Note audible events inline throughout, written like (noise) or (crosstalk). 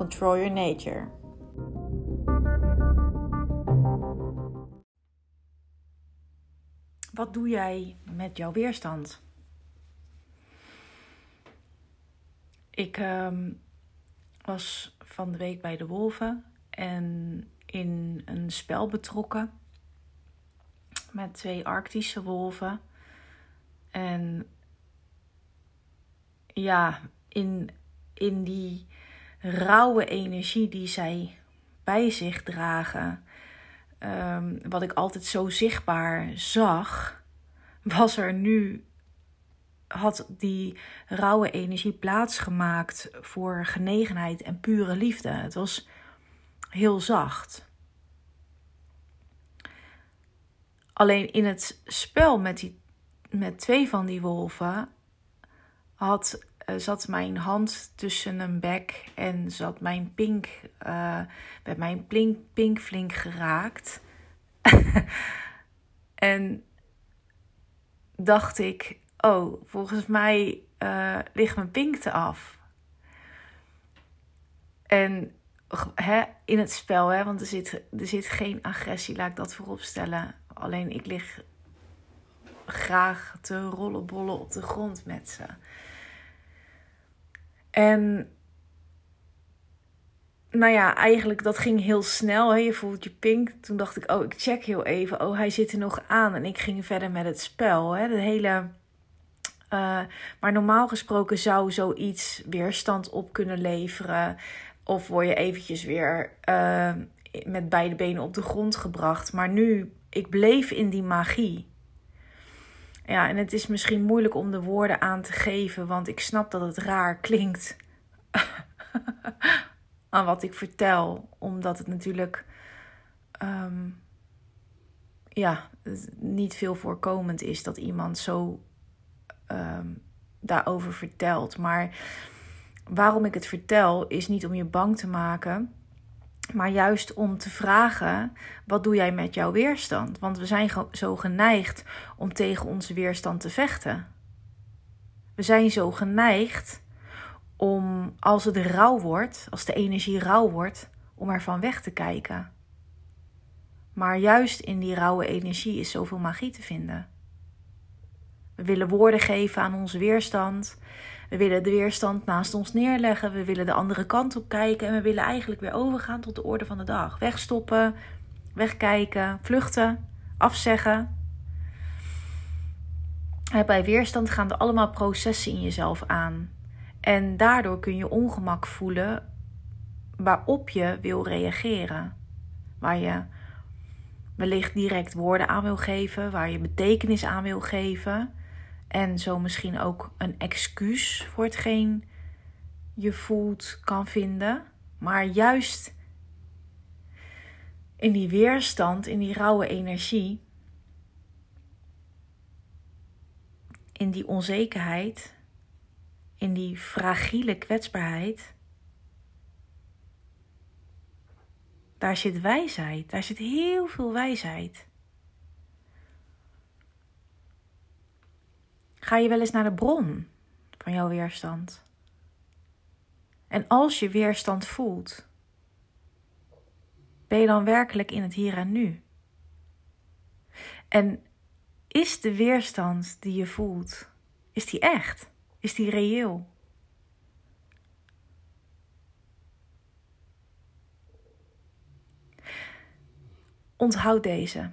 Control Your Nature. Wat doe jij met jouw weerstand? Ik ehm, was van de week bij de wolven en in een spel betrokken met twee Arctische wolven. En ja, in, in die rauwe energie die zij bij zich dragen, um, wat ik altijd zo zichtbaar zag, was er nu, had die rauwe energie plaatsgemaakt voor genegenheid en pure liefde. Het was heel zacht. Alleen in het spel met, die, met twee van die wolven had, zat mijn hand tussen een bek en zat mijn pink, uh, mijn pink, pink flink geraakt. (laughs) en dacht ik, oh, volgens mij uh, ligt mijn pink te af. En hè, in het spel, hè, want er zit, er zit geen agressie, laat ik dat voorop stellen. Alleen ik lig graag te rollenbollen op de grond met ze. En nou ja, eigenlijk dat ging heel snel. Hè? Je voelt je pink. Toen dacht ik, oh, ik check heel even. Oh, hij zit er nog aan. En ik ging verder met het spel. Hè? Hele. Uh, maar normaal gesproken zou zoiets weerstand op kunnen leveren. Of word je eventjes weer uh, met beide benen op de grond gebracht. Maar nu, ik bleef in die magie. Ja, en het is misschien moeilijk om de woorden aan te geven, want ik snap dat het raar klinkt (laughs) aan wat ik vertel, omdat het natuurlijk um, ja, niet veel voorkomend is dat iemand zo um, daarover vertelt. Maar waarom ik het vertel, is niet om je bang te maken. Maar juist om te vragen: wat doe jij met jouw weerstand? Want we zijn zo geneigd om tegen onze weerstand te vechten. We zijn zo geneigd om, als het rauw wordt, als de energie rauw wordt, om ervan weg te kijken. Maar juist in die rauwe energie is zoveel magie te vinden. We willen woorden geven aan onze weerstand. We willen de weerstand naast ons neerleggen. We willen de andere kant op kijken. En we willen eigenlijk weer overgaan tot de orde van de dag. Wegstoppen, wegkijken, vluchten, afzeggen. Bij weerstand gaan er allemaal processen in jezelf aan. En daardoor kun je ongemak voelen waarop je wil reageren. Waar je wellicht direct woorden aan wil geven, waar je betekenis aan wil geven. En zo misschien ook een excuus voor hetgeen je voelt kan vinden. Maar juist in die weerstand, in die rauwe energie, in die onzekerheid, in die fragiele kwetsbaarheid, daar zit wijsheid, daar zit heel veel wijsheid. Ga je wel eens naar de bron van jouw weerstand? En als je weerstand voelt, ben je dan werkelijk in het hier en nu? En is de weerstand die je voelt, is die echt? Is die reëel? Onthoud deze.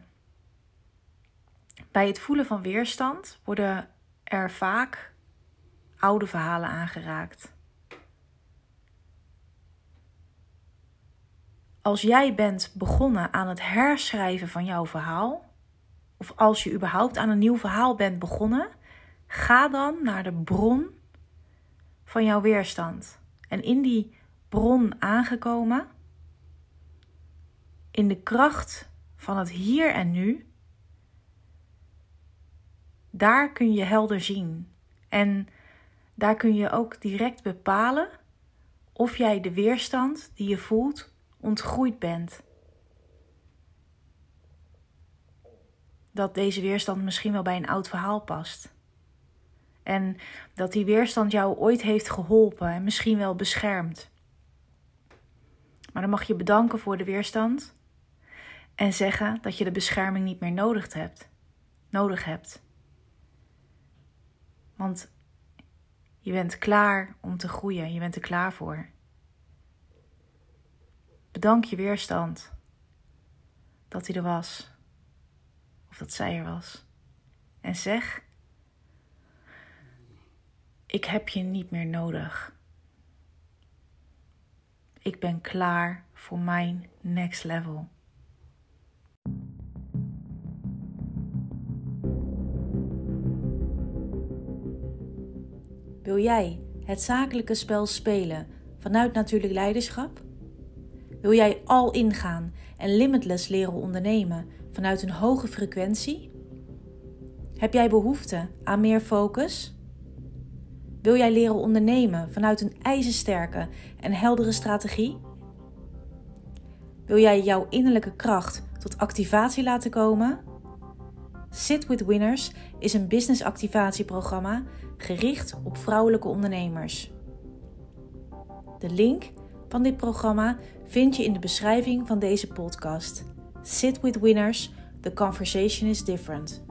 bij het voelen van weerstand worden er vaak oude verhalen aangeraakt. Als jij bent begonnen aan het herschrijven van jouw verhaal, of als je überhaupt aan een nieuw verhaal bent begonnen, ga dan naar de bron van jouw weerstand. En in die bron aangekomen, in de kracht van het hier en nu, daar kun je helder zien. En daar kun je ook direct bepalen of jij de weerstand die je voelt ontgroeid bent. Dat deze weerstand misschien wel bij een oud verhaal past. En dat die weerstand jou ooit heeft geholpen en misschien wel beschermd. Maar dan mag je bedanken voor de weerstand en zeggen dat je de bescherming niet meer nodig hebt. Nodig hebt. Want je bent klaar om te groeien, je bent er klaar voor. Bedank je weerstand dat hij er was, of dat zij er was. En zeg: Ik heb je niet meer nodig. Ik ben klaar voor mijn next level. Wil jij het zakelijke spel spelen vanuit natuurlijk leiderschap? Wil jij al ingaan en limitless leren ondernemen vanuit een hoge frequentie? Heb jij behoefte aan meer focus? Wil jij leren ondernemen vanuit een ijzersterke en heldere strategie? Wil jij jouw innerlijke kracht tot activatie laten komen? Sit with Winners is een business activatieprogramma gericht op vrouwelijke ondernemers. De link van dit programma vind je in de beschrijving van deze podcast. Sit with Winners, the conversation is different.